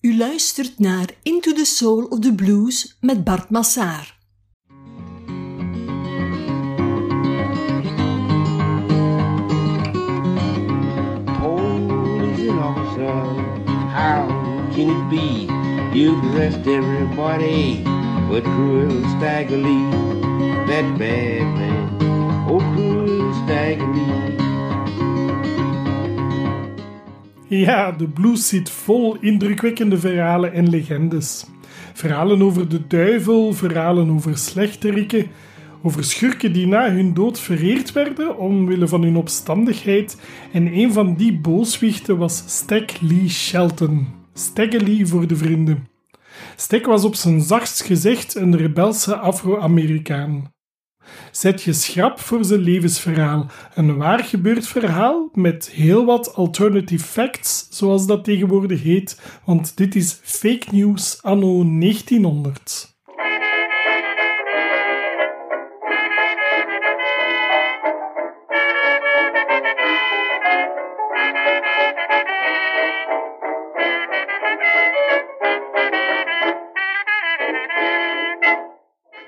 U luistert naar Into the Soul of the Blues met Bart Massaar. How can it be? You've arrested everybody but cruel Stagger Lee, that bad man. Oh, cruel Stagger Ja, de blues zit vol indrukwekkende verhalen en legendes. Verhalen over de duivel, verhalen over slechterikken, over schurken die na hun dood vereerd werden omwille van hun opstandigheid. En een van die booswichten was Stag Lee Shelton. Stagger Lee voor de vrienden. Stag was op zijn zachtst gezegd een rebelse Afro-Amerikaan. Zet je schrap voor zijn levensverhaal. Een waar gebeurd verhaal met heel wat alternative facts, zoals dat tegenwoordig heet, want dit is fake news anno 1900.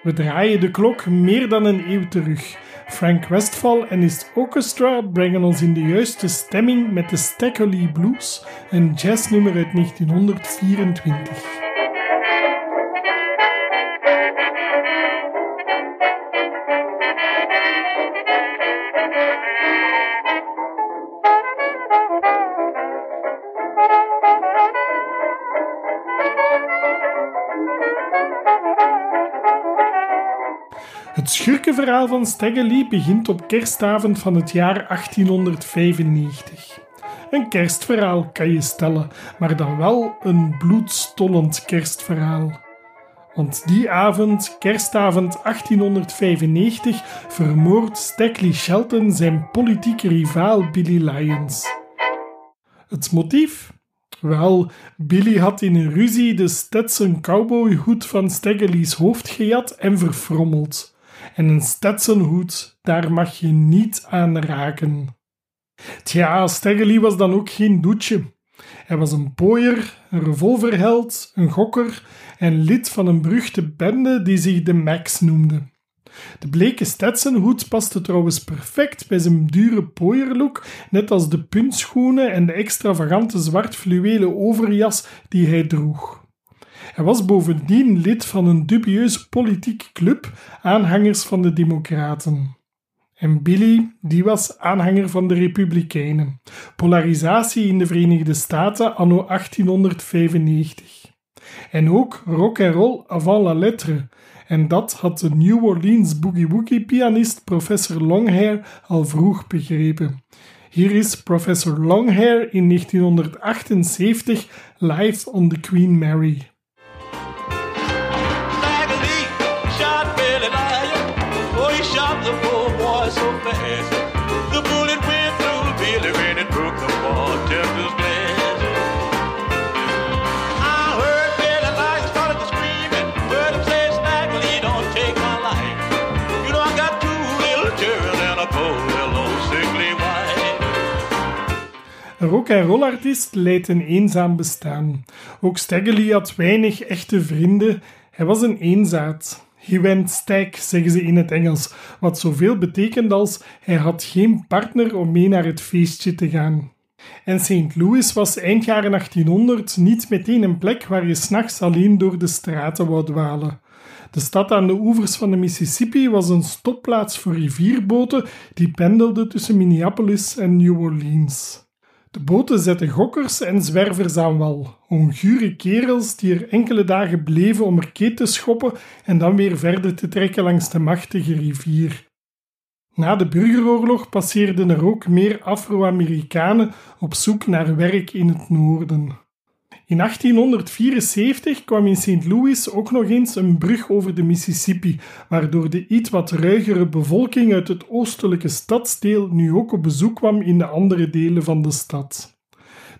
We draaien de klok meer dan een eeuw terug. Frank Westphal en his orchestra brengen ons in de juiste stemming met de Stackerly Blues, een jazznummer uit 1924. Het schurkenverhaal van Staggerly begint op kerstavond van het jaar 1895. Een kerstverhaal kan je stellen, maar dan wel een bloedstollend kerstverhaal. Want die avond, kerstavond 1895, vermoordt Stackley Shelton zijn politieke rivaal Billy Lyons. Het motief? Wel, Billy had in een ruzie de Stetson cowboyhoed van Staggerly's hoofd gejat en verfrommeld en een Stetsonhoed, daar mag je niet aan raken. Tja, Staggerly was dan ook geen doetje. Hij was een pooier, een revolverheld, een gokker en lid van een beruchte bende die zich de Max noemde. De bleke Stetsonhoed paste trouwens perfect bij zijn dure pooierlook, net als de puntschoenen en de extravagante zwart fluwelen overjas die hij droeg. Hij was bovendien lid van een dubieuze politieke club, aanhangers van de Democraten. En Billy, die was aanhanger van de Republikeinen. Polarisatie in de Verenigde Staten anno 1895. En ook rock and roll avant la lettre. En dat had de New Orleans boogie-woogie pianist professor Longhair al vroeg begrepen. Hier is professor Longhair in 1978 live on the Queen Mary. Een rock-and-roll artiest leidt een eenzaam bestaan. Ook Staggerly had weinig echte vrienden. Hij was een eenzaad. He went stag, zeggen ze in het Engels, wat zoveel betekent als hij had geen partner om mee naar het feestje te gaan. En St. Louis was eind jaren 1800 niet meteen een plek waar je s'nachts alleen door de straten wou dwalen. De stad aan de oevers van de Mississippi was een stopplaats voor rivierboten die pendelden tussen Minneapolis en New Orleans. De boten zetten gokkers en zwervers aan wal, ongure kerels die er enkele dagen bleven om er keet te schoppen en dan weer verder te trekken langs de machtige rivier. Na de burgeroorlog passeerden er ook meer Afro-Amerikanen op zoek naar werk in het noorden. In 1874 kwam in St. Louis ook nog eens een brug over de Mississippi, waardoor de iets wat ruigere bevolking uit het oostelijke stadsdeel nu ook op bezoek kwam in de andere delen van de stad.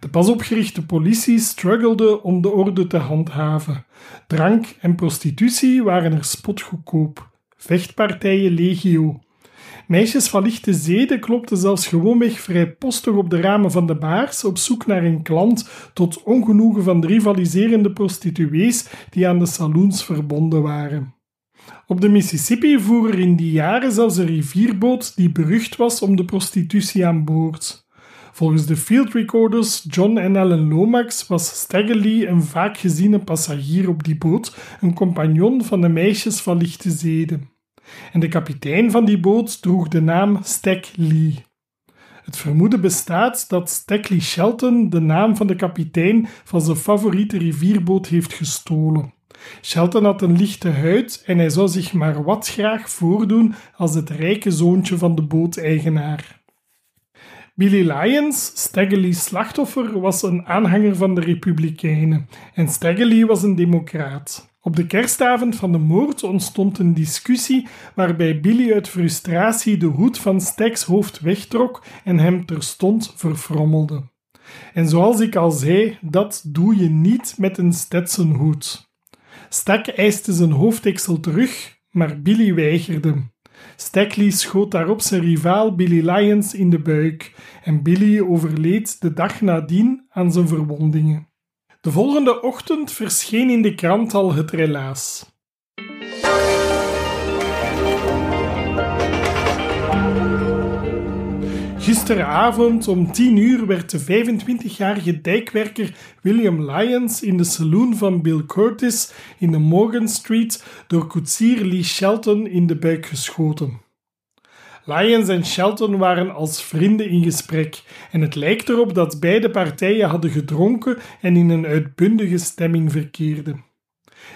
De pas opgerichte politie struggelde om de orde te handhaven. Drank en prostitutie waren er spotgoedkoop. Vechtpartijen legio. Meisjes van lichte zeden klopten zelfs gewoonweg vrijpostig op de ramen van de baars op zoek naar een klant tot ongenoegen van de rivaliserende prostituees die aan de saloons verbonden waren. Op de Mississippi voer er in die jaren zelfs een rivierboot die berucht was om de prostitutie aan boord. Volgens de field recorders John en Ellen Lomax was Lee een vaak geziene passagier op die boot, een compagnon van de meisjes van lichte zeden. En de kapitein van die boot droeg de naam Stag Lee. Het vermoeden bestaat dat Stackley Shelton de naam van de kapitein van zijn favoriete rivierboot heeft gestolen. Shelton had een lichte huid en hij zou zich maar wat graag voordoen als het rijke zoontje van de booteigenaar. Billy Lyons, Staggerly's slachtoffer, was een aanhanger van de Republikeinen en Staggerly was een democraat. Op de kerstavond van de moord ontstond een discussie waarbij Billy uit frustratie de hoed van Stags hoofd wegtrok en hem terstond verfrommelde. En zoals ik al zei, dat doe je niet met een Stetsonhoed. Stak eiste zijn hoofddeksel terug, maar Billy weigerde. Stackley schoot daarop zijn rivaal Billy Lyons in de buik en Billy overleed de dag nadien aan zijn verwondingen. De volgende ochtend verscheen in de krant al het relaas. Gisteravond om 10 uur werd de 25-jarige dijkwerker William Lyons in de saloon van Bill Curtis in de Morgan Street door koetsier Lee Shelton in de buik geschoten. Lyons en Shelton waren als vrienden in gesprek en het lijkt erop dat beide partijen hadden gedronken en in een uitbundige stemming verkeerden.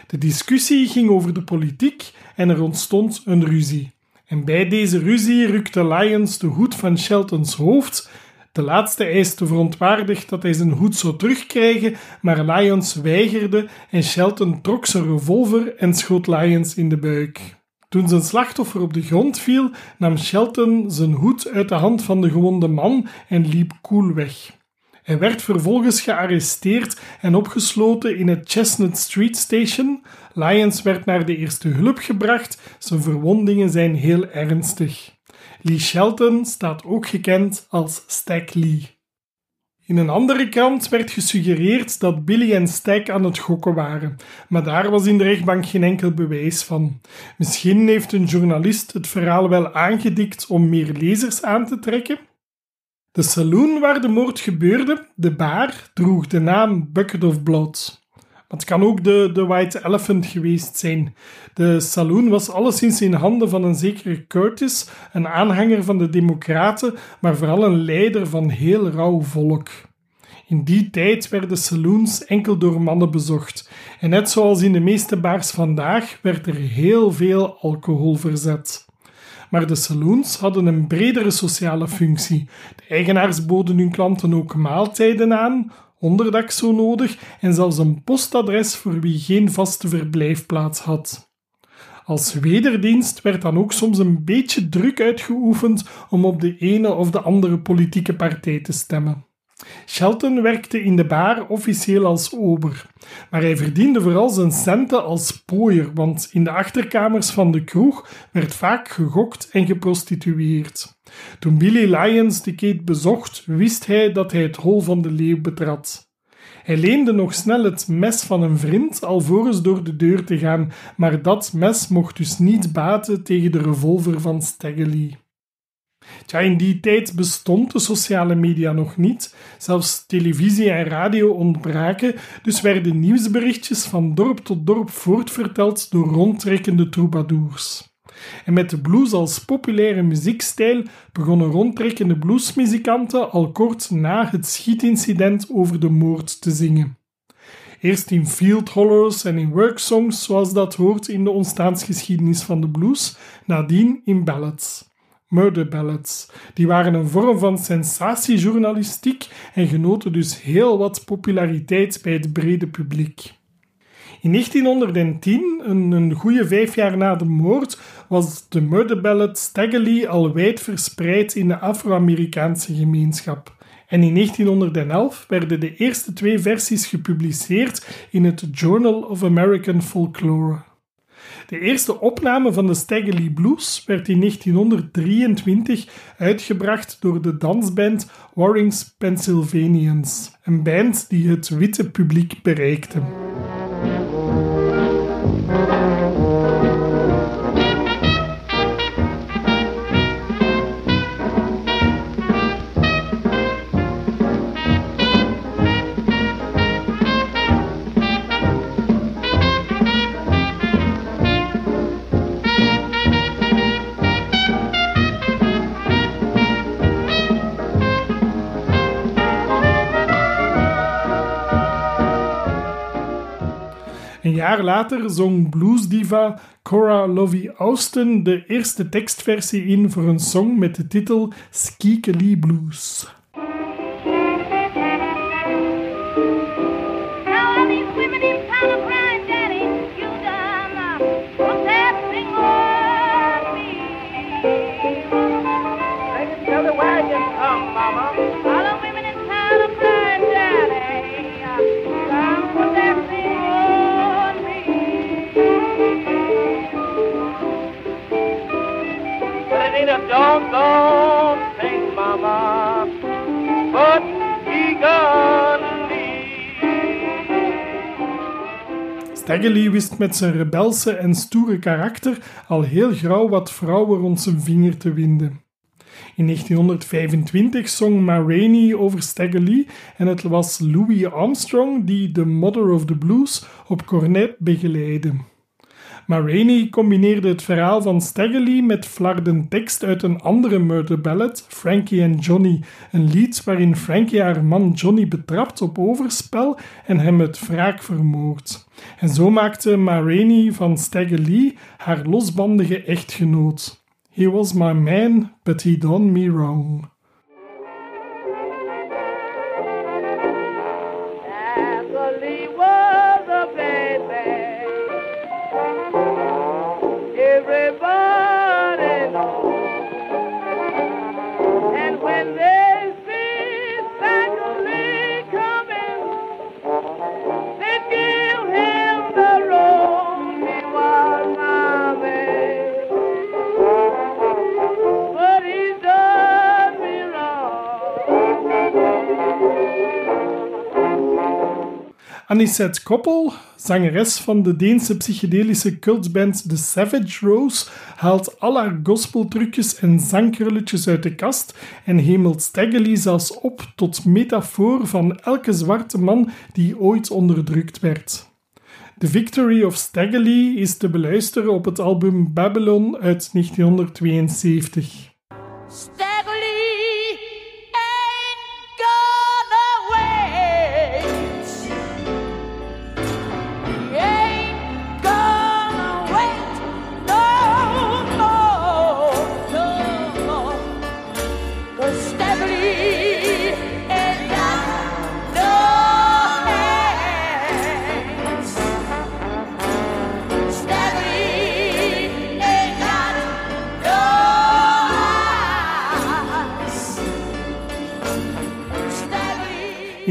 De discussie ging over de politiek en er ontstond een ruzie. En bij deze ruzie rukte Lyons de hoed van Sheltons hoofd. De laatste eiste verontwaardigd dat hij zijn hoed zou terugkrijgen, maar Lyons weigerde en Shelton trok zijn revolver en schoot Lyons in de buik. Toen zijn slachtoffer op de grond viel, nam Shelton zijn hoed uit de hand van de gewonde man en liep koel weg. Hij werd vervolgens gearresteerd en opgesloten in het Chestnut Street Station. Lyons werd naar de eerste hulp gebracht. Zijn verwondingen zijn heel ernstig. Lee Shelton staat ook gekend als Stack Lee. In een andere krant werd gesuggereerd dat Billy en Stack aan het gokken waren, maar daar was in de rechtbank geen enkel bewijs van. Misschien heeft een journalist het verhaal wel aangedikt om meer lezers aan te trekken, de saloon waar de moord gebeurde, de bar, droeg de naam Bucket of Blood. Het kan ook de, de White Elephant geweest zijn. De saloon was alleszins in handen van een zekere Curtis, een aanhanger van de Democraten, maar vooral een leider van heel rauw volk. In die tijd werden saloons enkel door mannen bezocht. En net zoals in de meeste bars vandaag werd er heel veel alcohol verzet. Maar de saloons hadden een bredere sociale functie. De eigenaars boden hun klanten ook maaltijden aan, onderdak zo nodig en zelfs een postadres voor wie geen vaste verblijfplaats had. Als wederdienst werd dan ook soms een beetje druk uitgeoefend om op de ene of de andere politieke partij te stemmen. Shelton werkte in de bar officieel als ober, maar hij verdiende vooral zijn centen als pooier, want in de achterkamers van de kroeg werd vaak gegokt en geprostitueerd. Toen Billy Lyons de Kate bezocht, wist hij dat hij het hol van de leeuw betrad. Hij leende nog snel het mes van een vriend alvorens door de deur te gaan, maar dat mes mocht dus niet baten tegen de revolver van Staggerly. Tja, in die tijd bestond de sociale media nog niet. Zelfs televisie en radio ontbraken, dus werden nieuwsberichtjes van dorp tot dorp voortverteld door rondtrekkende troubadours. En met de blues als populaire muziekstijl begonnen rondtrekkende bluesmuzikanten al kort na het schietincident over de moord te zingen. Eerst in field hollers en in worksongs, zoals dat hoort in de ontstaansgeschiedenis van de blues, nadien in ballads murder ballads. Die waren een vorm van sensatiejournalistiek en genoten dus heel wat populariteit bij het brede publiek. In 1910, een, goede vijf jaar na de moord, was de murder ballad Staggerly al wijd verspreid in de Afro-Amerikaanse gemeenschap. En in 1911 werden de eerste twee versies gepubliceerd in het Journal of American Folklore. De eerste opname van de Stagger Lee Blues werd in 1923 uitgebracht door de dansband Warring's Pennsylvanians, een band die het witte publiek bereikte. Een jaar later zong bluesdiva Cora Lovey Austin de eerste tekstversie in voor een song met de titel Skeekely Blues. Lee wist met zijn rebelse en stoere karakter al heel gauw wat vrouwen rond zijn vinger te winden. In 1925 zong Ma over Stagger Lee en het was Louis Armstrong die de Mother of the Blues op cornet begeleidde. Ma combineerde het verhaal van Stagger Lee met flarden tekst uit een andere murder ballad, Frankie and Johnny, een lied waarin Frankie haar man Johnny betrapt op overspel en hem met wraak vermoordt. En zo maakte Ma Rainey van Stagger haar losbandige echtgenoot. He was my man, but he done me wrong. Anisette Koppel, zangeres van de Deense psychedelische cultband The Savage Rose, haalt al haar gospeltrucjes en zangkrulletjes uit de kast en hemelt Stagger Lee zelfs op tot metafoor van elke zwarte man die ooit onderdrukt werd. The Victory of Stagger Lee is te beluisteren op het album Babylon uit 1972. Stagger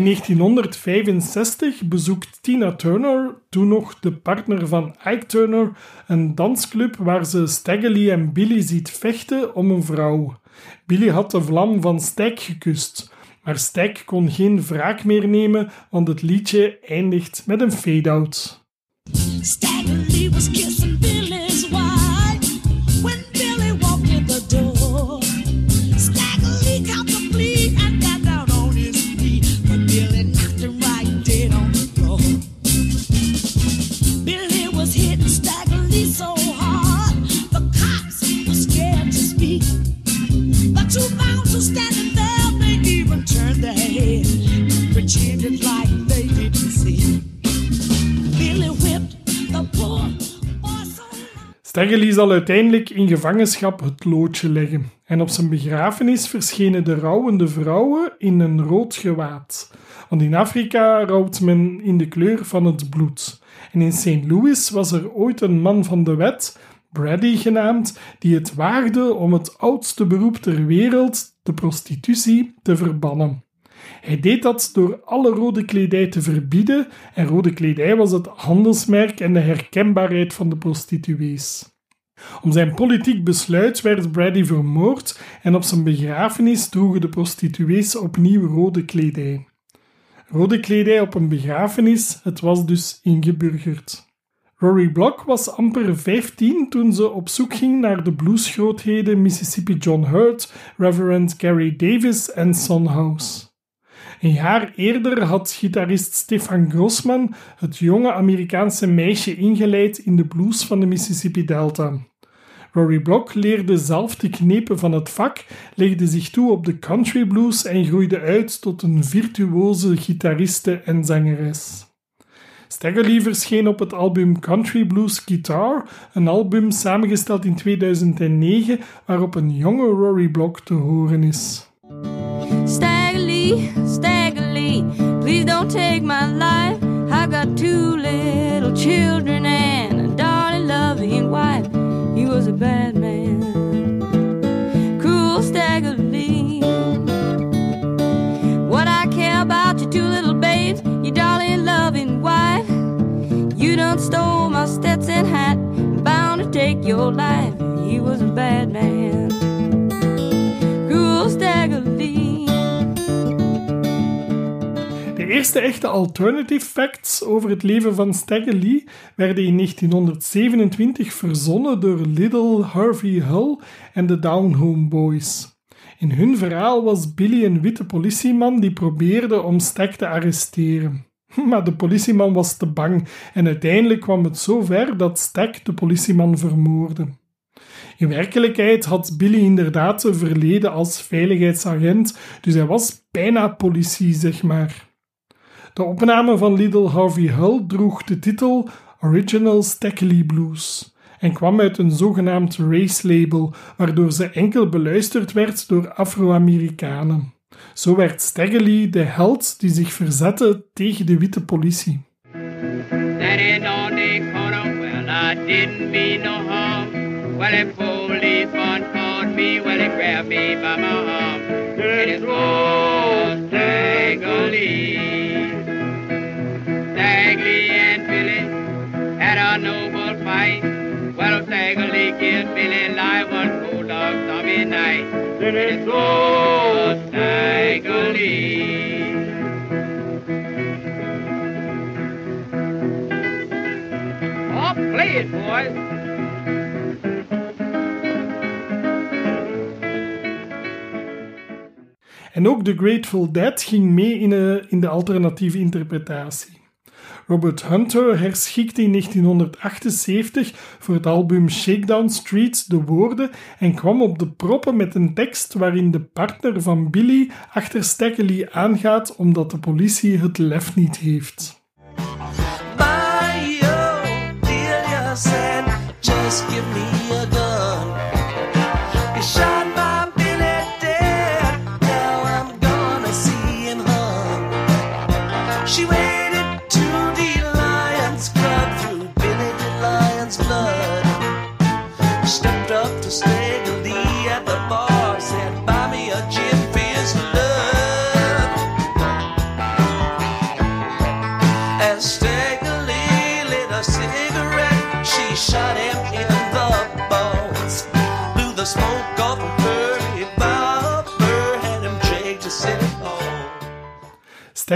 In 1965 bezoekt Tina Turner, toen nog de partner van Ike Turner, een dansclub waar ze Stagger Lee en Billy ziet vechten om een vrouw. Billy had de vlam van Stag gekust, maar Stag kon geen wraak meer nemen, want het liedje eindigt met een fade-out. Stagger Lee was kissing Lee zal uiteindelijk in gevangenschap het loodje leggen. En op zijn begrafenis verschenen de rouwende vrouwen in een rood gewaad. Want in Afrika rouwt men in de kleur van het bloed. En in St. Louis was er ooit een man van de wet, Brady genaamd, die het waagde om het oudste beroep ter wereld, de prostitutie, te verbannen. Hij deed dat door alle rode kledij te verbieden en rode kledij was het handelsmerk en de herkenbaarheid van de prostituees. Om zijn politiek besluit werd Brady vermoord en op zijn begrafenis droegen de prostituees opnieuw rode kledij. Rode kledij op een begrafenis, het was dus ingeburgerd. Rory Block was amper 15 toen ze op zoek ging naar de bluesgrootheden Mississippi John Hurt, Reverend Gary Davis en Son House. Een jaar eerder had gitarist Stefan Grossman het jonge Amerikaanse meisje ingeleid in de blues van de Mississippi Delta. Rory Block leerde zelf de knepen van het vak, legde zich toe op de country blues en groeide uit tot een virtuoze gitariste en zangeres. Staggerly verscheen op het album Country Blues Guitar, een album samengesteld in 2009 waarop een jonge Rory Block te horen is. Please don't take my life. I got two little children and a darling, loving wife. He was a bad man, cruel Staggerly. What I care about your two little babes, your darling, loving wife. You done stole my Stetson hat, bound to take your life. He was a bad man, De eerste echte alternative facts over het leven van Stagger Lee werden in 1927 verzonnen door Little Harvey Hull en de Down Home Boys. In hun verhaal was Billy een witte politieman die probeerde om Stag te arresteren. Maar de politieman was te bang en uiteindelijk kwam het zo ver dat Stag de politieman vermoordde. In werkelijkheid had Billy inderdaad een verleden als veiligheidsagent, dus hij was bijna politie, zeg maar. De opname van Little Harvey Hull droeg de titel Original Stackley Blues en kwam uit een zogenaamd race label, waardoor ze enkel beluisterd werd door Afro-Amerikanen. Zo werd Staggerly de held die zich verzette tegen de witte politie. Killed Billy like one bulldog zombie night. And it was Stagley. Oh, play it, boys. En ook The Grateful Dead ging mee in de, in de alternatieve interpretatie. Robert Hunter herschikte in 1978 voor het album Shakedown Street de woorden en kwam op de proppen met een tekst waarin de partner van Billy achter Stackley aangaat omdat de politie het lef niet heeft.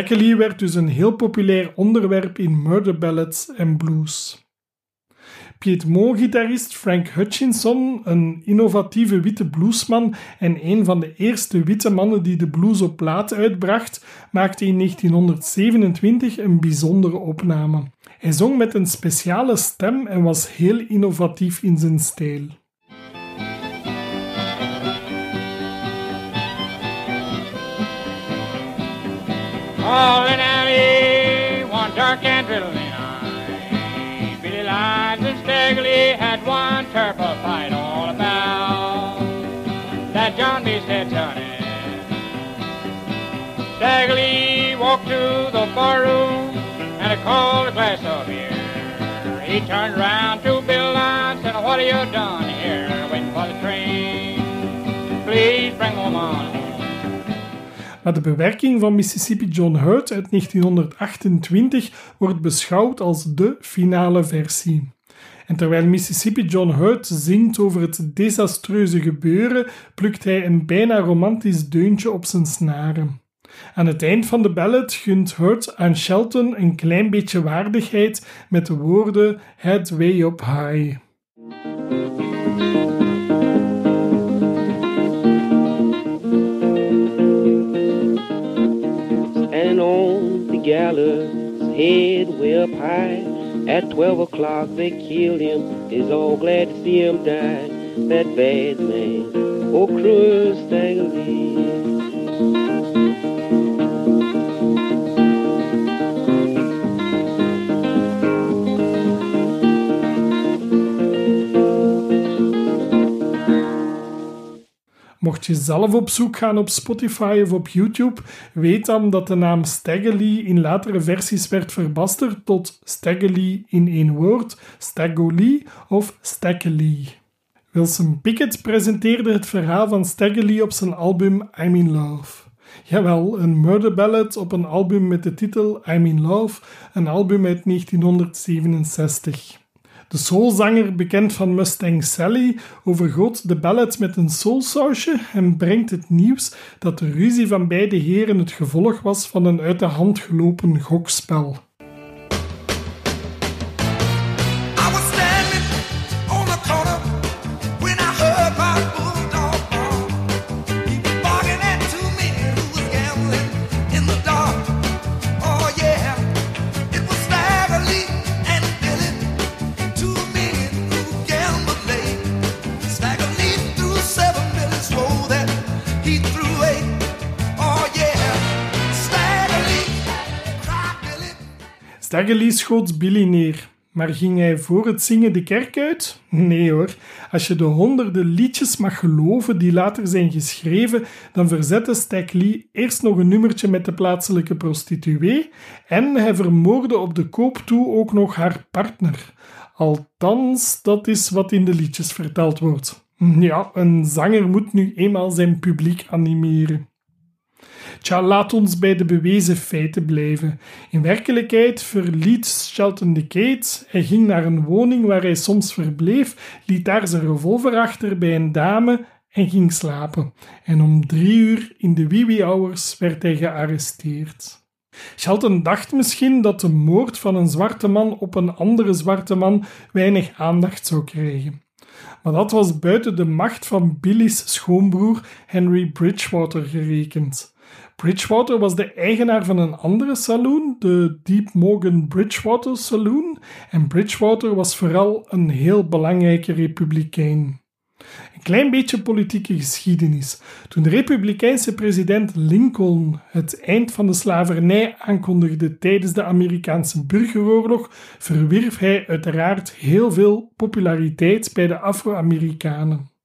Stackley werd dus een heel populair onderwerp in murder ballads en blues. Piedmont-gitarist Frank Hutchinson, een innovatieve witte bluesman en een van de eerste witte mannen die de blues op plaat uitbracht, maakte in 1927 een bijzondere opname. Hij zong met een speciale stem en was heel innovatief in zijn stijl. All in alley, one dark and drizzling night. Billy Lyons and Stagley had one terrible fight all about that John B. Johnny. Stagley walked to the bar room and he called a glass of beer. He turned around to Bill Lyons and What have you done here? Waiting for the train. Please bring home on. Maar de bewerking van Mississippi John Hurt uit 1928 wordt beschouwd als de finale versie. En terwijl Mississippi John Hurt zingt over het desastreuze gebeuren, plukt hij een bijna romantisch deuntje op zijn snaren. Aan het eind van de ballad gunt Hurt aan Shelton een klein beetje waardigheid met de woorden Head way up high. Gallows, head way up high. At 12 o'clock they killed him, is all glad to see him die. That bad man, oh cruel Stagger Mocht je zelf op zoek gaan op Spotify of op YouTube, weet dan dat de naam Staggerly in latere versies werd verbasterd tot Staggerly in één woord, Staggerly of Staggerly. Wilson Pickett presenteerde het verhaal van Staggerly op zijn album I'm in Love. Jawel, een murder ballad op een album met de titel I'm in Love, een album uit 1967. De soulzanger, bekend van Mustang Sally, overgoot de ballad met een soulsausje en brengt het nieuws dat de ruzie van beide heren het gevolg was van een uit de hand gelopen gokspel. Staggerly schoot Billy neer. Maar ging hij voor het zingen de kerk uit? Nee hoor. Als je de honderden liedjes mag geloven die later zijn geschreven, dan verzette Stag Lee eerst nog een nummertje met de plaatselijke prostituee en hij vermoordde op de koop toe ook nog haar partner. Althans, dat is wat in de liedjes verteld wordt. Ja, een zanger moet nu eenmaal zijn publiek animeren. Tja, laat ons bij de bewezen feiten blijven. In werkelijkheid verliet Shelton de Kate. Hij ging naar een woning waar hij soms verbleef, liet daar zijn revolver achter bij een dame en ging slapen. En om drie uur in de wee hours werd hij gearresteerd. Shelton dacht misschien dat de moord van een zwarte man op een andere zwarte man weinig aandacht zou krijgen. Maar dat was buiten de macht van Billy's schoonbroer Henry Bridgewater gerekend. Bridgewater was de eigenaar van een andere saloon, de Deep Morgan Bridgewater Saloon, en Bridgewater was vooral een heel belangrijke republikein. Een klein beetje politieke geschiedenis. Toen de republikeinse president Lincoln het eind van de slavernij aankondigde tijdens de Amerikaanse burgeroorlog, verwierf hij uiteraard heel veel populariteit bij de Afro-Amerikanen.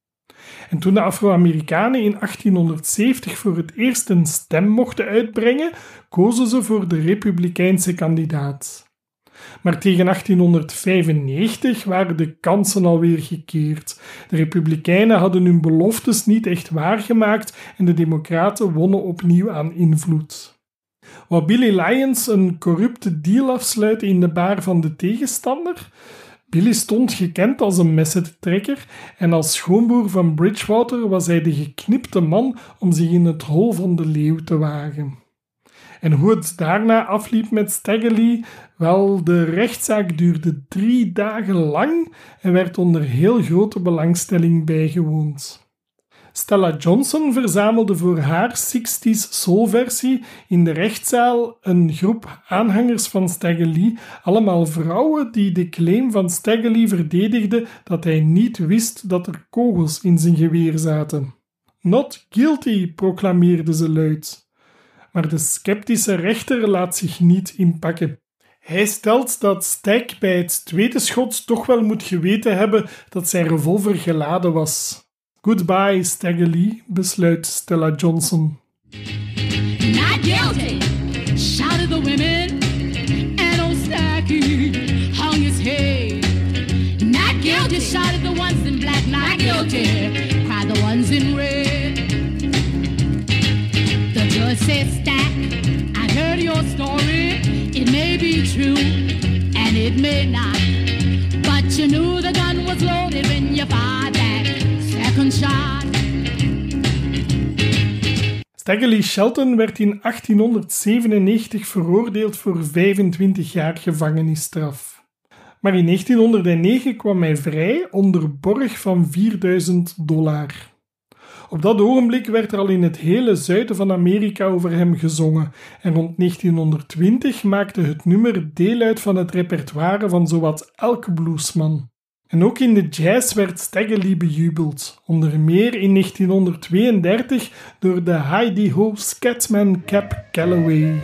En toen de Afro-Amerikanen in 1870 voor het eerst een stem mochten uitbrengen, kozen ze voor de republikeinse kandidaat. Maar tegen 1895 waren de kansen alweer gekeerd. De Republikeinen hadden hun beloftes niet echt waargemaakt en de Democraten wonnen opnieuw aan invloed. Wou Billy Lyons een corrupte deal afsluiten in de baar van de tegenstander? Billy stond gekend als een messentrekker en als schoonboer van Bridgewater was hij de geknipte man om zich in het hol van de leeuw te wagen. En hoe het daarna afliep met Staggerly? Wel, de rechtszaak duurde drie dagen lang en werd onder heel grote belangstelling bijgewoond. Stella Johnson verzamelde voor haar 60s soul-versie in de rechtszaal een groep aanhangers van Staggerly, allemaal vrouwen die de claim van Staggerly verdedigden dat hij niet wist dat er kogels in zijn geweer zaten. Not guilty, proclameerde ze luid. Maar de sceptische rechter laat zich niet inpakken. Hij stelt dat Stag bij het tweede schot toch wel moet geweten hebben dat zijn revolver geladen was. Goodbye, Stagger Lee, besluit Stella Johnson. Not guilty, shouted the women, and old Staggy hung his head. Not guilty, shouted the ones in black. Not guilty, cried the ones in red. The judge said, Stack, I heard your story. It may be true, and it may not. Staggerly Shelton werd in 1897 veroordeeld voor 25 jaar gevangenisstraf. Maar in 1909 kwam hij vrij onder borg van 4000 dollar. Op dat ogenblik werd er al in het hele zuiden van Amerika over hem gezongen en rond 1920 maakte het nummer deel uit van het repertoire van zowat elke bluesman. En ook in de jazz werd Staggerly bejubeld, onder meer in 1932 door de Heidi Ho Scatman Cap Calloway.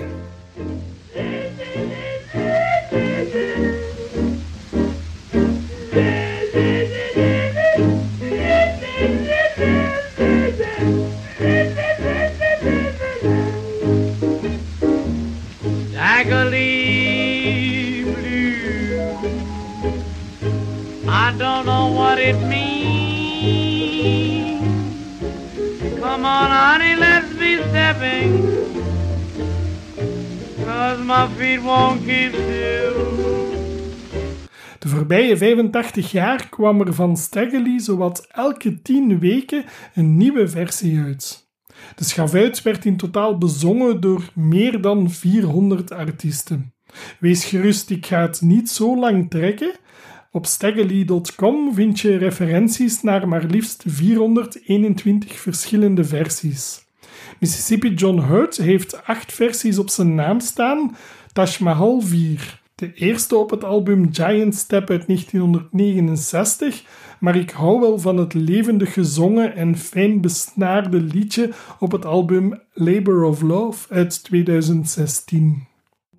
Come on, honey, let's be stepping. Cause my feet won't keep still. De voorbije 85 jaar kwam er van Staggerly zowat elke 10 weken een nieuwe versie uit. De schavuit werd in totaal bezongen door meer dan 400 artiesten. Wees gerust, ik ga het niet zo lang trekken. Op staggerly.com vind je referenties naar maar liefst 421 verschillende versies. Mississippi John Hurt heeft acht versies op zijn naam staan, Taj Mahal 4. De eerste op het album Giant Step uit 1969, maar ik hou wel van het levendig gezongen en fijn besnaarde liedje op het album Labor of Love uit 2016.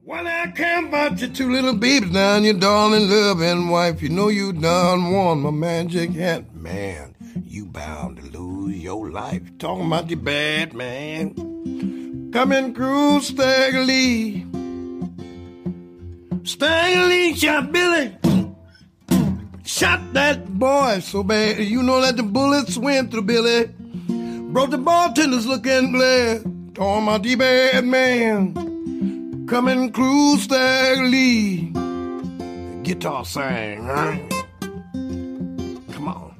Well, I can't about your two little babies now, and your darling love and wife. You know you done won my magic hat. Man, you bound to lose your life. Talking about your bad man. Coming through Staggerly. Staggerly shot Billy. Shot that boy so bad. You know that the bullets went through Billy. Broke the bartenders looking glad. Talking about the bad man. Coming through Staggerly. Guitar sang? Come on.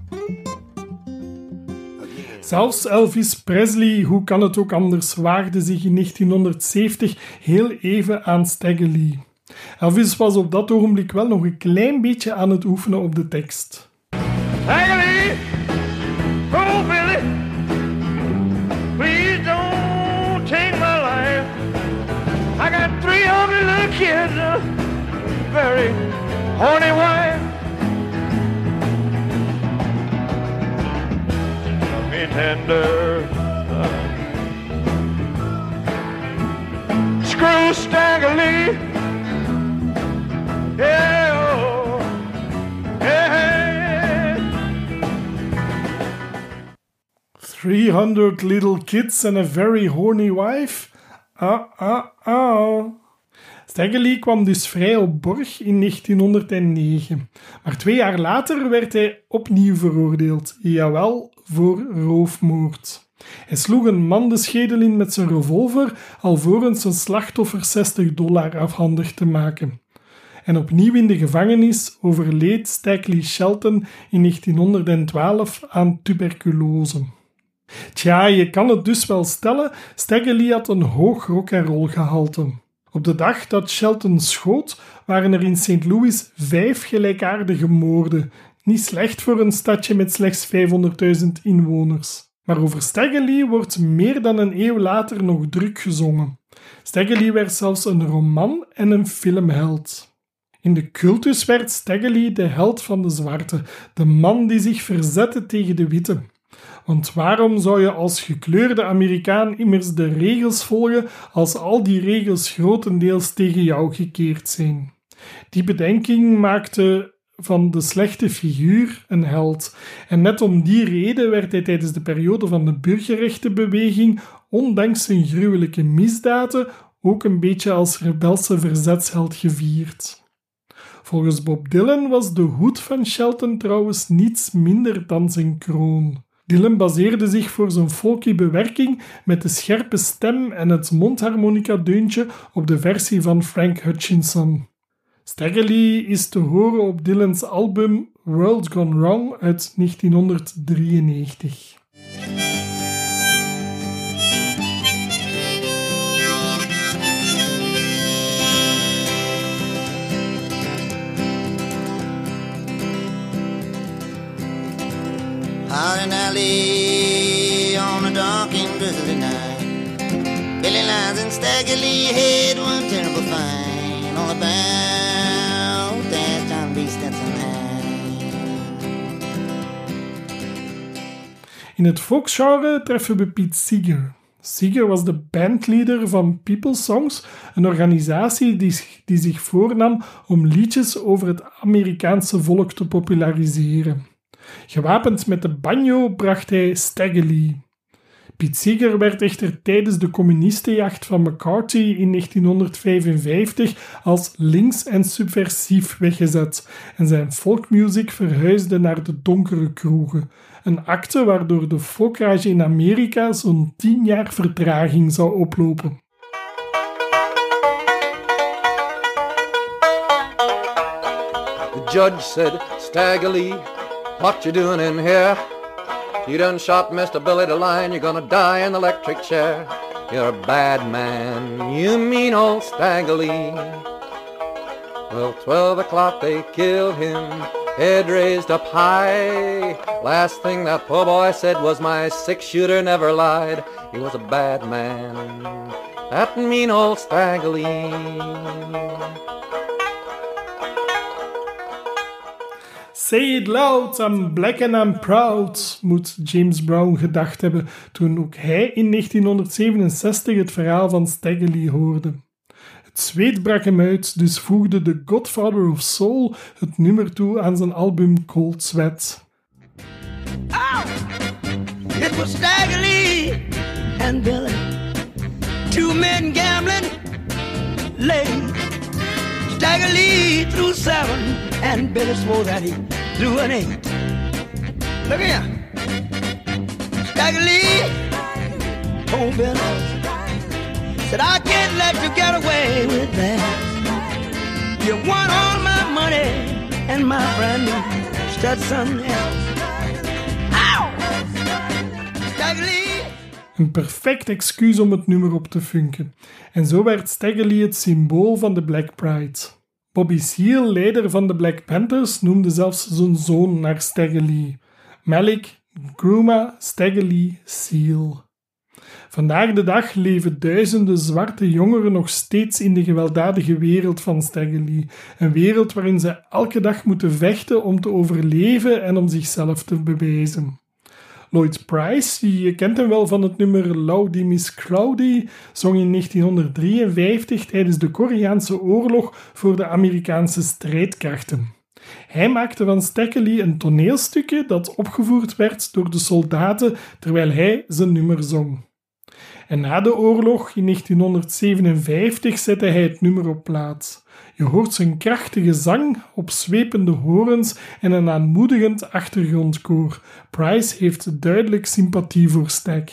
Zelfs Elvis Presley, hoe kan het ook anders, waagde zich in 1970 heel even aan Staggerly. Elvis was op dat ogenblik wel nog een klein beetje aan het oefenen op de tekst. Staggerly, very horny wife. Love me tender. Screw Staggerly. Yeah, oh, yeah. 300 little kids and a very horny wife? Ah, ah, ah. Staggerly kwam dus vrij op borg in 1909. Maar twee jaar later werd hij opnieuw veroordeeld. Jawel, voor roofmoord. Hij sloeg een man de schedel in met zijn revolver, alvorens zijn slachtoffer 60 dollar afhandig te maken. En opnieuw in de gevangenis overleed Staggerly Shelton in 1912 aan tuberculose. Tja, je kan het dus wel stellen, Staggerly had een hoog rock'n'roll gehalte. Op de dag dat Shelton schoot, waren er in St. Louis vijf gelijkaardige moorden. Niet slecht voor een stadje met slechts 500.000 inwoners. Maar over Staggerly wordt meer dan een eeuw later nog druk gezongen. Staggerly werd zelfs een roman en een filmheld. In de cultus werd Staggerly de held van de zwarte, de man die zich verzette tegen de witte. Want waarom zou je als gekleurde Amerikaan immers de regels volgen als al die regels grotendeels tegen jou gekeerd zijn? Die bedenking maakte van de slechte figuur een held. En net om die reden werd hij tijdens de periode van de burgerrechtenbeweging, ondanks zijn gruwelijke misdaden, ook een beetje als rebelse verzetsheld gevierd. Volgens Bob Dylan was de hoed van Shelton trouwens niets minder dan zijn kroon. Dylan baseerde zich voor zijn folky bewerking met de scherpe stem en het mondharmonica-deuntje op de versie van Frank Hutchinson. Lee is te horen op Dylan's album World's Gone Wrong uit 1993. Out in alley on a dark and drizzly night. Billy Lyons and Stagger Lee had one terrible fight all about that John B. Stetson. In het folkgenre treffen we Pete Seeger. Seeger was de bandleader van People Songs, een organisatie die, die zich voornam om liedjes over het Amerikaanse volk te populariseren. Gewapend met de banjo bracht hij Stagger Lee. Pete Seeger werd echter tijdens de communistenjacht van McCarthy in 1955 als links en subversief weggezet en zijn folkmuziek verhuisde naar de donkere kroegen. Een acte waardoor de folkrage in Amerika zo'n 10 jaar vertraging zou oplopen. The judge said, what you doing in here? You done shot Mr. Billy the Lion, you're gonna die in the electric chair. You're a bad man, you mean old Stagger Lee. Well, twelve o'clock they killed him, head raised up high. Last thing that poor boy said was my six-shooter never lied. He was a bad man, that mean old Stagger Say it loud, I'm black and I'm proud, moet James Brown gedacht hebben toen ook hij in 1967 het verhaal van Stagger Lee hoorde. Het zweet brak hem uit, dus voegde de Godfather of Soul het nummer toe aan zijn album Cold Sweat. It was Stagger Lee and Billy, two men gambling late. Stagger Lee threw seven, and Billy swore that he threw an eight. Look here, Lee, oh Billy, said I can't let you get away with that. You won all my money and my brand new Stetson. Een perfect excuus om het nummer op te funken. En zo werd Stagger Lee het symbool van de Black Pride. Bobby Seale, leider van de Black Panthers, noemde zelfs zijn zoon naar Stagger Lee. Malik Gruma Stagger Lee Seal. Vandaag de dag leven duizenden zwarte jongeren nog steeds in de gewelddadige wereld van Stagger Lee. Een wereld waarin ze elke dag moeten vechten om te overleven en om zichzelf te bewijzen. Lloyd Price, je kent hem wel van het nummer Loudy Miss Cloudy, zong in 1953 tijdens de Koreaanse oorlog voor de Amerikaanse strijdkrachten. Hij maakte van Stagger Lee een toneelstukje dat opgevoerd werd door de soldaten terwijl hij zijn nummer zong. En na de oorlog in 1957 zette hij het nummer op plaats. Je hoort zijn krachtige zang, opzwepende horens en een aanmoedigend achtergrondkoor. Price heeft duidelijk sympathie voor Stag.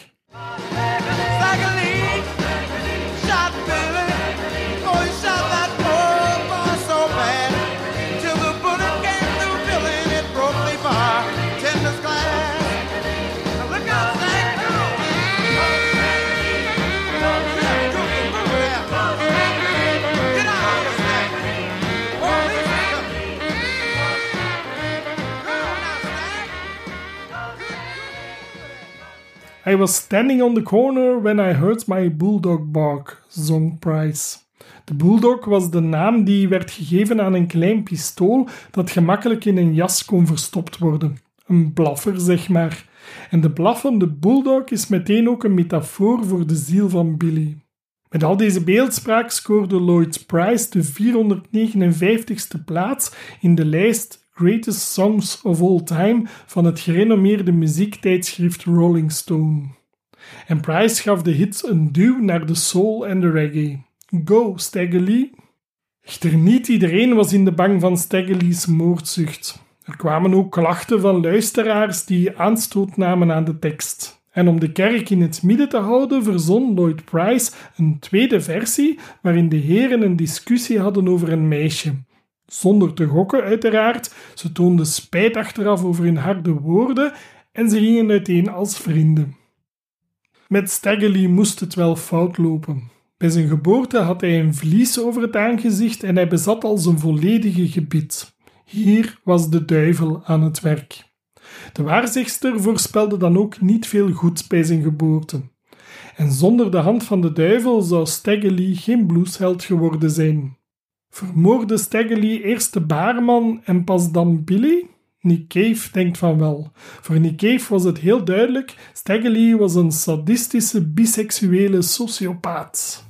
I was standing on the corner when I heard my bulldog bark, zong Price. De bulldog was de naam die werd gegeven aan een klein pistool dat gemakkelijk in een jas kon verstopt worden. Een blaffer, zeg maar. En de blaffende bulldog is meteen ook een metafoor voor de ziel van Billy. Met al deze beeldspraak scoorde Lloyd Price de 459ste plaats in de lijst Greatest Songs of All Time van het gerenommeerde muziektijdschrift Rolling Stone. En Price gaf de hits een duw naar de soul en de reggae. Go, Stagger! Echter niet iedereen was in de bang van Stagger moordzucht. Er kwamen ook klachten van luisteraars die aanstoot namen aan de tekst. En om de kerk in het midden te houden, verzon Lloyd Price een tweede versie waarin de heren een discussie hadden over een meisje. Zonder te gokken, uiteraard. Ze toonden spijt achteraf over hun harde woorden en ze gingen uiteen als vrienden. Met Staggerly moest het wel fout lopen. Bij zijn geboorte had hij een vlies over het aangezicht en hij bezat al zijn volledige gebit. Hier was de duivel aan het werk. De waarzegster voorspelde dan ook niet veel goeds bij zijn geboorte. En zonder de hand van de duivel zou Staggerly geen bluesheld geworden zijn. Vermoorde Staggerly eerst de baarman en pas dan Billy? Nick Cave denkt van wel. Voor Nick Cave was het heel duidelijk: Staggerly was een sadistische biseksuele sociopaat.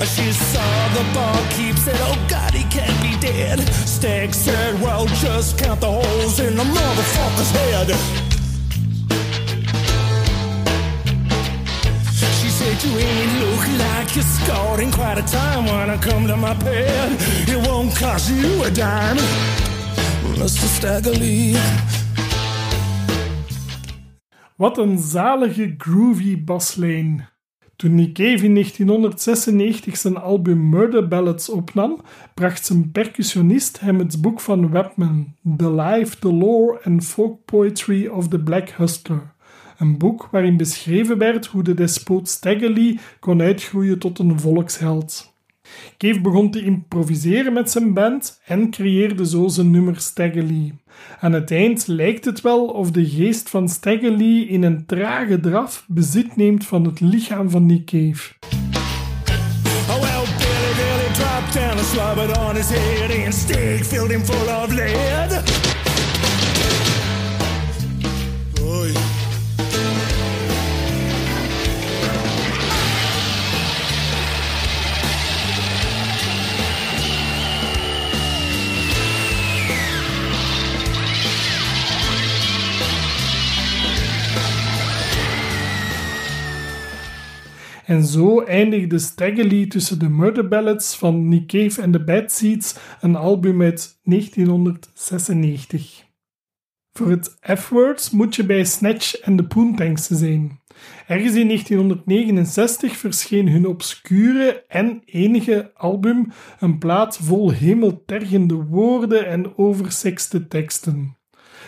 She saw the barkeep said, Oh God, he can't be dead. Stag said, Well, just count the holes in the motherfucker's head. Look like you're scored in quite a time when I come to my bed. It won't cost you a dime, Mr. Staggerly. Wat een zalige groovy baslijn. Toen Nick in 1996 zijn album Murder Ballads opnam, bracht zijn percussionist hem het boek van Webman, The Life, The Lore and Folk Poetry of the Black Hustler. Een boek waarin beschreven werd hoe de despoot Staggerly kon uitgroeien tot een volksheld. Cave begon te improviseren met zijn band en creëerde zo zijn nummer Staggerly. Aan het eind lijkt het wel of de geest van Staggerly in een trage draf bezit neemt van het lichaam van Nick Cave. Oh, well, Billy, Billy down on his head, and filled him full of lead. En zo eindigde Staggerly tussen de Murder Ballads van Nick Cave en de Bad Seeds, een album uit 1996. Voor het F-Words moet je bij Snatch en de Poontanks zijn. Ergens in 1969 verscheen hun obscure en enige album, een plaat vol hemeltergende woorden en oversexte teksten.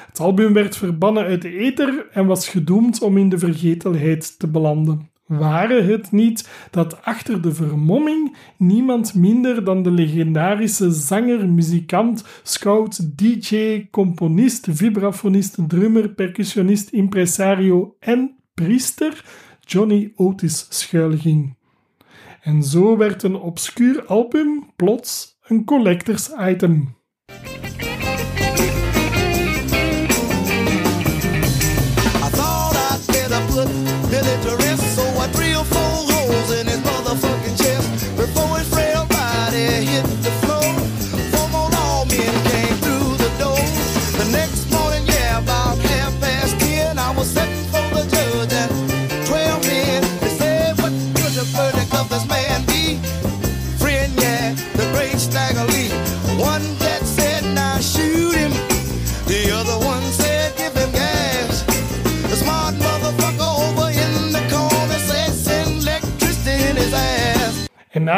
Het album werd verbannen uit de ether en was gedoemd om in de vergetelheid te belanden. Ware het niet dat achter de vermomming niemand minder dan de legendarische zanger, muzikant, scout, DJ, componist, vibrafonist, drummer, percussionist, impresario en priester Johnny Otis schuilging. En zo werd een obscuur album plots een collectors item.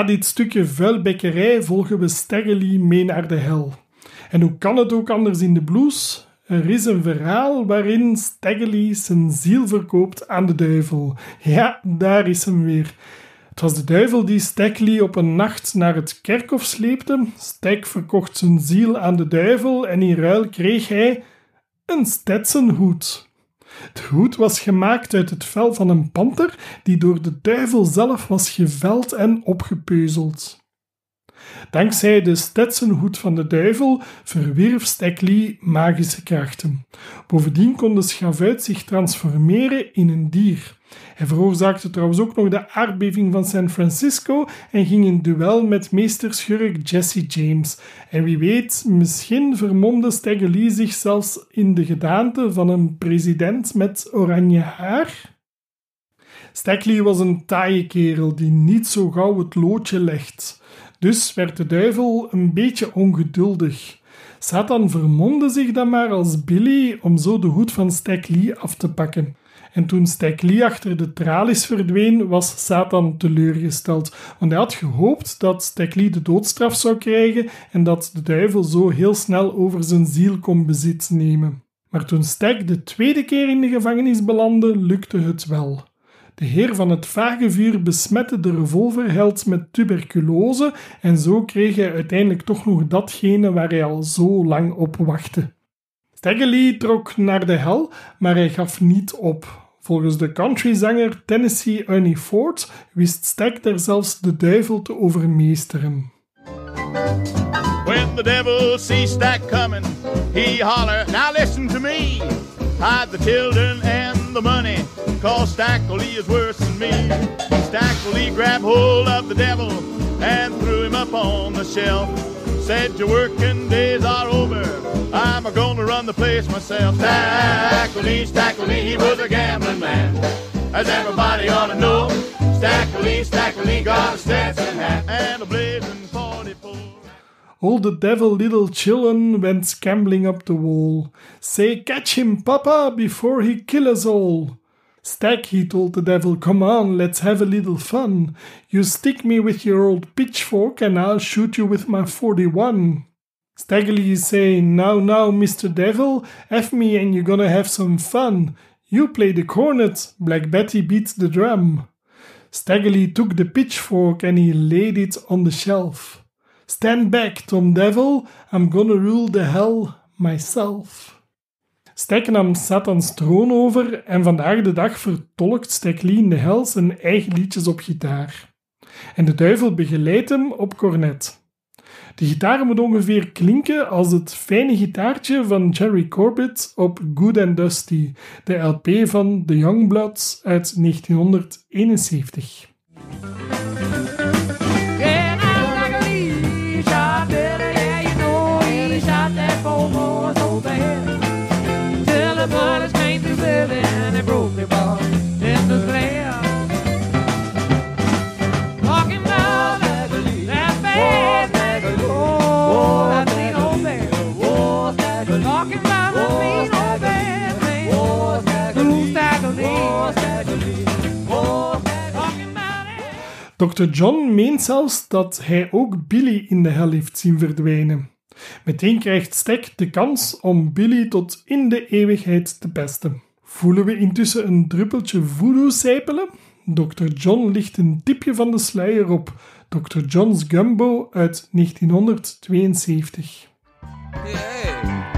Dit stukje vuilbekkerij volgen we Staggerly mee naar de hel. En hoe kan het ook anders in de blues? Er is een verhaal waarin Staggerly zijn ziel verkoopt aan de duivel. Ja, daar is hem weer. Het was de duivel die Staggerly op een nacht naar het kerkhof sleepte. Stag verkocht zijn ziel aan de duivel en in ruil kreeg hij een Stetsonhoed. De hoed was gemaakt uit het vel van een panter die door de duivel zelf was geveld en opgepeuzeld. Dankzij de Stetsonhoed van de duivel verwierf Stackley magische krachten. Bovendien kon de schavuit zich transformeren in een dier. Hij veroorzaakte trouwens ook nog de aardbeving van San Francisco en ging in duel met meesterschurk Jesse James. En wie weet, misschien vermomde Staggerly zich zelfs in de gedaante van een president met oranje haar? Stackley was een taaie kerel die niet zo gauw het loodje legt. Dus werd de duivel een beetje ongeduldig. Satan vermomde zich dan maar als Billy om zo de hoed van Stackley af te pakken. En toen Lee achter de tralies verdween, was Satan teleurgesteld, want hij had gehoopt dat Lee de doodstraf zou krijgen en dat de duivel zo heel snel over zijn ziel kon bezit nemen. Maar toen Stag de tweede keer in de gevangenis belandde, lukte het wel. De heer van het vage vuur besmette de revolverheld met tuberculose en zo kreeg hij uiteindelijk toch nog datgene waar hij al zo lang op wachtte. Staggerly trok naar de hel, maar hij gaf niet op. Volgens de countryzanger Tennessee Ernie Ford wist Stag er zelfs de duivel te overmeesteren. When the devil sees Stack coming, he holler, now listen to me. Hide the children and the money, cause Stackley is worse than me. Stackley grabbed hold of the devil and threw him up on the shelf. Said your working days are over, I'm gonna run the place myself. Stackley, Stackley, he was a gambling man, as everybody ought to know. Stackley, Stackley got a Stetson hat and a blazing 44. All the devil little children went scrambling up the wall. Say, catch him, papa, before he kill us all. Stack, he told the devil, come on, let's have a little fun. You stick me with your old pitchfork and I'll shoot you with my 41. Staggerly is saying, now, now, Mr. Devil, F me and you're gonna have some fun. You play the cornet, Black Betty beats the drum. Staggerly took the pitchfork and he laid it on the shelf. Stand back, Tom Devil, I'm gonna rule the hell myself. Stag nam Satans troon over en vandaag de dag vertolkt Stag Lee in de hel zijn eigen liedjes op gitaar. En de duivel begeleidt hem op cornet. De gitaar moet ongeveer klinken als het fijne gitaartje van Jerry Corbett op Good and Dusty, de LP van The Youngbloods uit 1971. Dr. John meent zelfs dat hij ook Billy in de hel heeft zien verdwijnen. Meteen krijgt Stag de kans om Billy tot in de eeuwigheid te pesten. Voelen we intussen een druppeltje voodoo sijpelen? Dr. John ligt een tipje van de sluier op. Dr. John's Gumbo uit 1972. En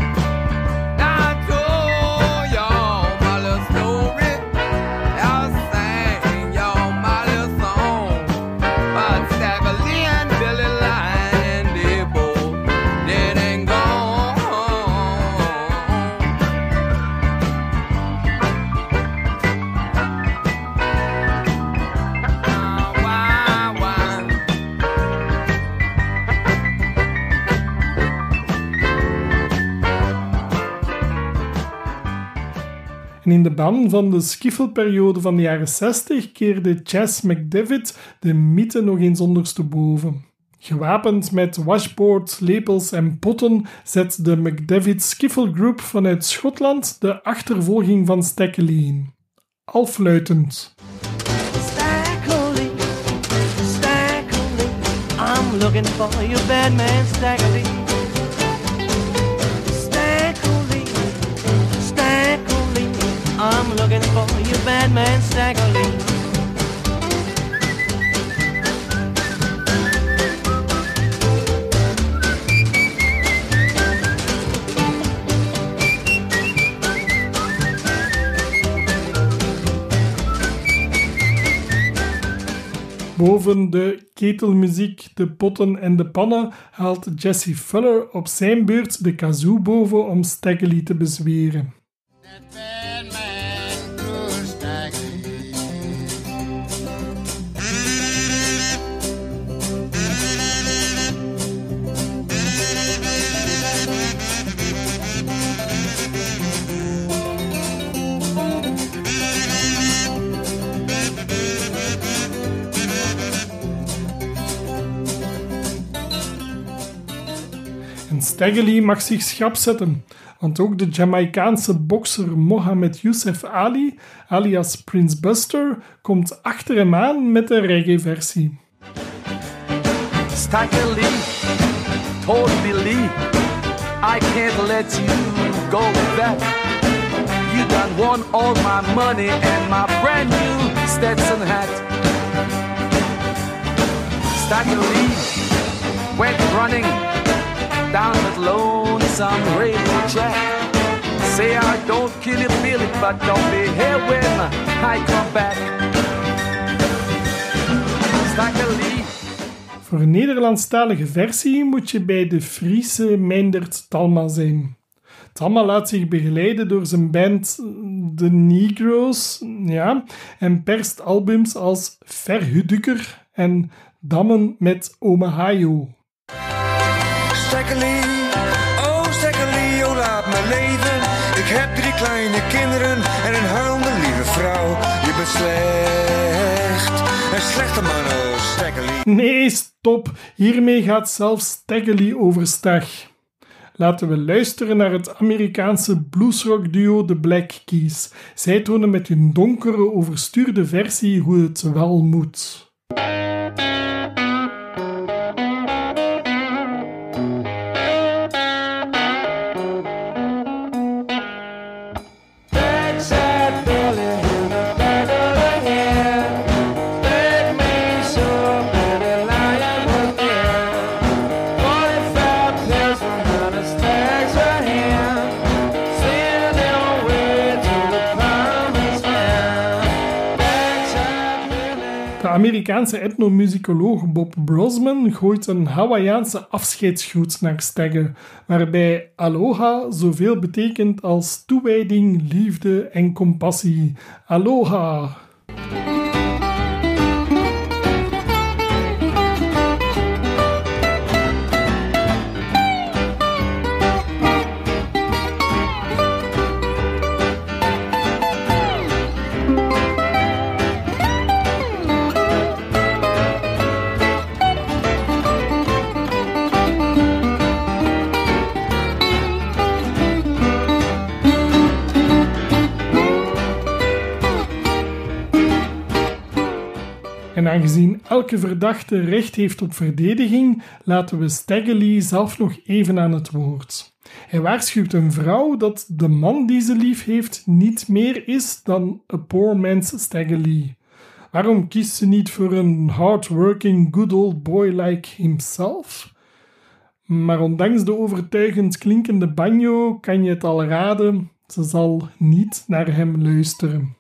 in de ban van de skiffelperiode van de jaren 60 keerde Chas McDavid de mythe nog eens ondersteboven. Gewapend met washboards, lepels en potten zet de McDavid Skiffle Group vanuit Schotland de achtervolging van Stackley in. Al fluitend. Stackley, I'm looking for you, bad man. Stackley, I'm looking for you. Boven de ketelmuziek, de potten en de pannen haalt Jesse Fuller op zijn beurt de kazoo boven om Staggerly te bezweren. En Staggerly mag zich schrap zetten. Want ook de Jamaicaanse bokser Mohammed Youssef Ali, alias Prince Buster, komt achter hem aan met een reggae-versie. Stacker Lee told Lee, I can't let you go that. You done won all my money and my brand new Stetson hat. Stacker Lee went running down that lonesome railroad track. Say I don't kill you, Billy, but don't be here when I come back. Stacker Lee. Voor een Nederlandstalige versie moet je bij de Friese Meindert Talma zijn. Talma laat zich begeleiden door zijn band The Negroes ja, en perst albums als Verhudukker en Dammen met Omahayo. Stekkelie, oh Stekkelie, oh laat me leven. Ik heb drie kleine kinderen en een huilende lieve vrouw. Je bent slecht, een slechte man, oh Stekkelie. Nee, stop. Hiermee gaat zelfs Staggerly overstag. Laten we luisteren naar het Amerikaanse bluesrock duo The Black Keys. Zij tonen met hun donkere, overstuurde versie hoe het wel moet. Amerikaanse etnomusicoloog Bob Brosman gooit een Hawaïaanse afscheidsgroet naar Stagger, waarbij aloha zoveel betekent als toewijding, liefde en compassie. Aloha! En aangezien elke verdachte recht heeft op verdediging, laten we Staggerly zelf nog even aan het woord. Hij waarschuwt een vrouw dat de man die ze lief heeft niet meer is dan a poor man's Staggerly. Waarom kiest ze niet voor een hardworking good old boy like himself? Maar ondanks de overtuigend klinkende banjo kan je het al raden, ze zal niet naar hem luisteren.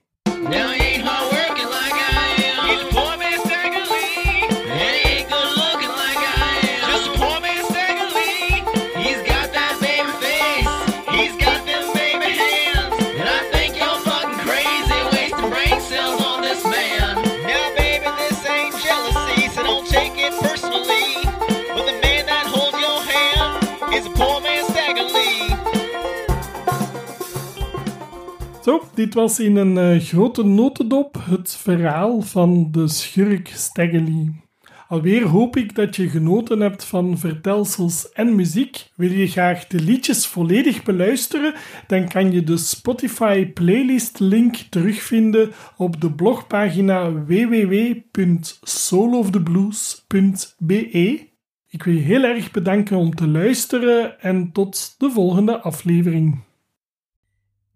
Dit was in een eh, grote notendop het verhaal van de schurk Staggerly. Alweer hoop ik dat je genoten hebt van vertelsels en muziek. Wil je graag de liedjes volledig beluisteren? Dan kan je de Spotify playlist link terugvinden op de blogpagina www.souloftheblues.be. Ik wil je heel erg bedanken om te luisteren en tot de volgende aflevering.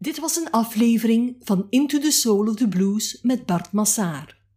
Dit was een aflevering van Into the Soul of the Blues met Bart Massaar.